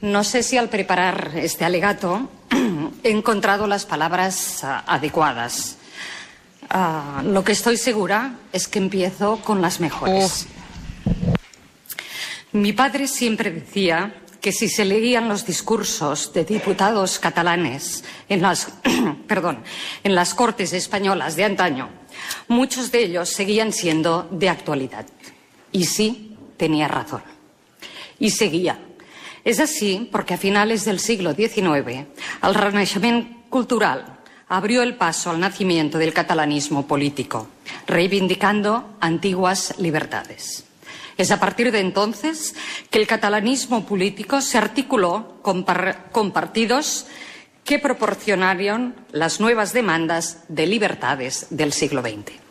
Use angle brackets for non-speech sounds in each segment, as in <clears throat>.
No sé si al preparar este alegato <clears throat> he encontrado las palabras uh, adecuadas. Uh, lo que estoy segura es que empiezo con las mejores. Oh. Mi padre siempre decía que si se leían los discursos de diputados catalanes en las, <clears throat> perdón, en las Cortes españolas de antaño, muchos de ellos seguían siendo de actualidad. Y sí, tenía razón. Y seguía es así porque a finales del siglo XIX el Renaixement cultural abrió el paso al nacimiento del catalanismo político, reivindicando antiguas libertades. Es a partir de entonces que el catalanismo político se articuló con partidos que proporcionaron las nuevas demandas de libertades del siglo XX.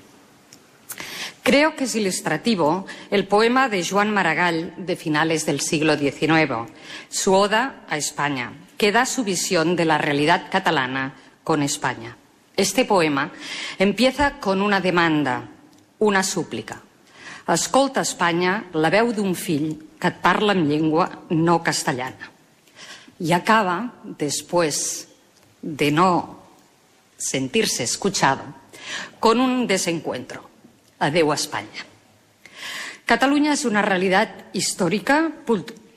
Creo que es ilustrativo el poema de Joan Maragall de finales del siglo XIX, su Oda a España, que da su visión de la realidad catalana con España. Este poema empieza con una demanda, una súplica. Escolta, Espanya, la veu d'un fill que parla en llengua no castellana. Y acaba, después de no sentirse escuchado, con un desencuentro. Adeu a España. Cataluña es una realidad histórica,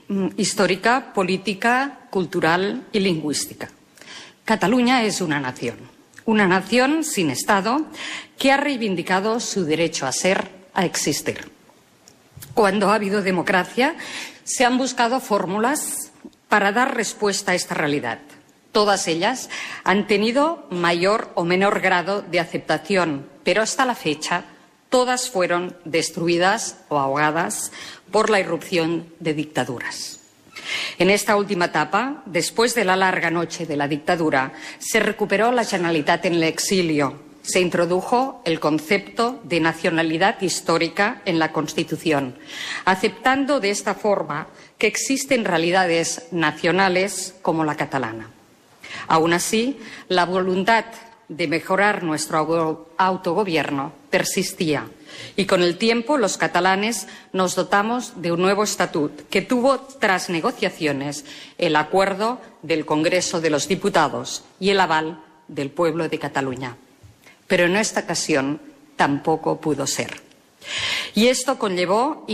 mm, histórica, política, cultural y lingüística. Cataluña es una nación, una nación sin Estado que ha reivindicado su derecho a ser, a existir. Cuando ha habido democracia, se han buscado fórmulas para dar respuesta a esta realidad. Todas ellas han tenido mayor o menor grado de aceptación, pero hasta la fecha todas fueron destruidas o ahogadas por la irrupción de dictaduras. En esta última etapa, después de la larga noche de la dictadura, se recuperó la Generalitat en el exilio. Se introdujo el concepto de nacionalidad histórica en la Constitución, aceptando de esta forma que existen realidades nacionales como la catalana. Aún así, la voluntad de mejorar nuestro autogobierno persistía y con el tiempo los catalanes nos dotamos de un nuevo estatut que tuvo tras negociaciones el acuerdo del Congreso de los Diputados y el aval del pueblo de Cataluña. Pero en esta ocasión tampoco pudo ser. Y esto conllevó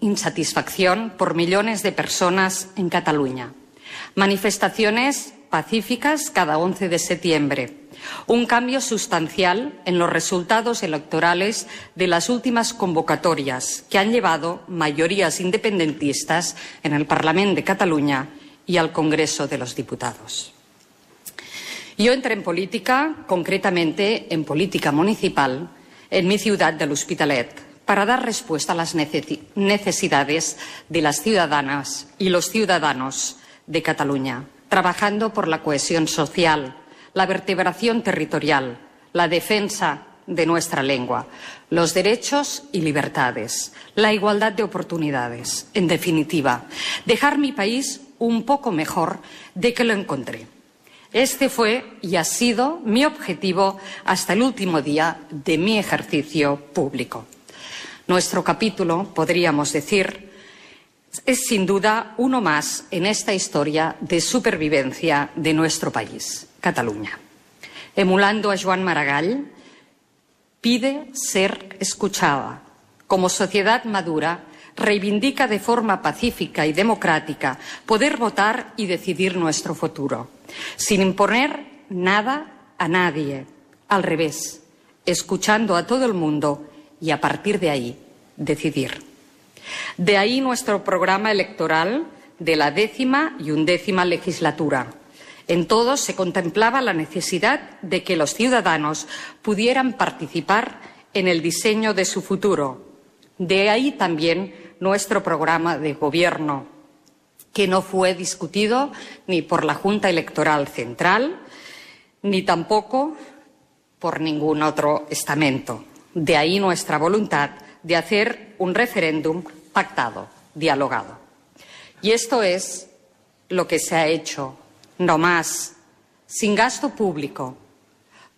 insatisfacción por millones de personas en Cataluña. Manifestaciones pacíficas cada 11 de septiembre un cambio sustancial en los resultados electorales de las últimas convocatorias que han llevado mayorías independentistas en el Parlamento de Cataluña y al Congreso de los Diputados. Yo entré en política, concretamente en política municipal, en mi ciudad del Hospitalet, para dar respuesta a las necesidades de las ciudadanas y los ciudadanos de Cataluña, trabajando por la cohesión social, la vertebración territorial, la defensa de nuestra lengua, los derechos y libertades, la igualdad de oportunidades, en definitiva, dejar mi país un poco mejor de que lo encontré. Este fue y ha sido mi objetivo hasta el último día de mi ejercicio público. Nuestro capítulo, podríamos decir, es sin duda uno más en esta historia de supervivencia de nuestro país. Cataluña. Emulando a Joan Maragall, pide ser escuchada. Como sociedad madura, reivindica de forma pacífica y democrática poder votar y decidir nuestro futuro, sin imponer nada a nadie. Al revés, escuchando a todo el mundo y a partir de ahí decidir. De ahí nuestro programa electoral de la décima y undécima legislatura en todos se contemplaba la necesidad de que los ciudadanos pudieran participar en el diseño de su futuro. De ahí también nuestro programa de gobierno, que no fue discutido ni por la Junta Electoral Central, ni tampoco por ningún otro estamento. De ahí nuestra voluntad de hacer un referéndum pactado, dialogado. Y esto es lo que se ha hecho no más, sin gasto público.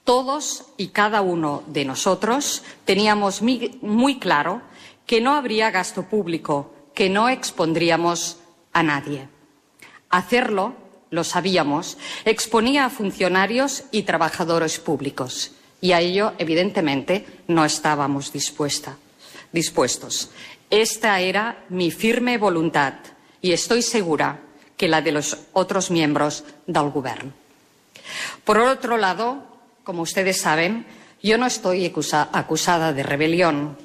Todos y cada uno de nosotros teníamos muy claro que no habría gasto público, que no expondríamos a nadie. Hacerlo, lo sabíamos, exponía a funcionarios y trabajadores públicos. Y a ello, evidentemente, no estábamos dispuestos. Esta era mi firme voluntad y estoy segura que la de los otros miembros del Gobierno. Por otro lado, como ustedes saben, yo no estoy acusada de rebelión,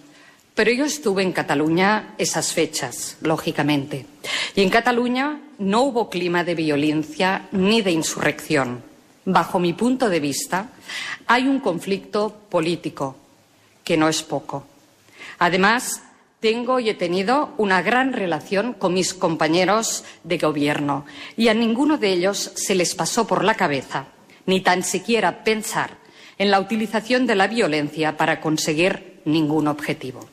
pero yo estuve en Cataluña esas fechas, lógicamente. Y en Cataluña no hubo clima de violencia ni de insurrección. Bajo mi punto de vista, hay un conflicto político, que no es poco. Además, tengo y he tenido una gran relación con mis compañeros de gobierno y a ninguno de ellos se les pasó por la cabeza ni tan siquiera pensar en la utilización de la violencia para conseguir ningún objetivo.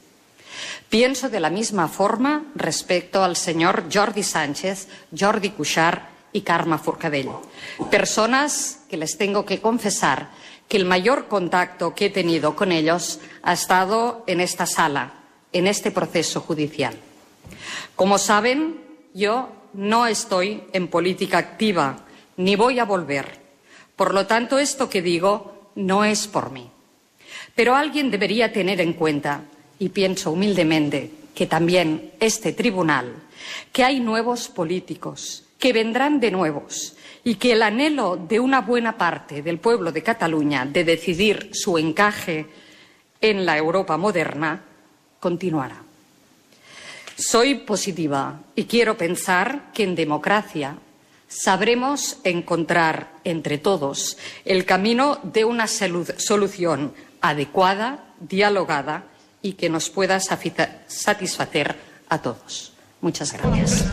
Pienso de la misma forma respecto al señor Jordi Sánchez, Jordi Cuixart y Carme Forcadell, personas que les tengo que confesar que el mayor contacto que he tenido con ellos ha estado en esta sala, en este proceso judicial. Como saben, yo no estoy en política activa ni voy a volver. Por lo tanto, esto que digo no es por mí. Pero alguien debería tener en cuenta, y pienso humildemente, que también este tribunal, que hay nuevos políticos, que vendrán de nuevos, y que el anhelo de una buena parte del pueblo de Cataluña de decidir su encaje en la Europa moderna continuará. Soy positiva y quiero pensar que en democracia sabremos encontrar entre todos el camino de una solución adecuada, dialogada y que nos pueda satisfacer a todos. Muchas gracias.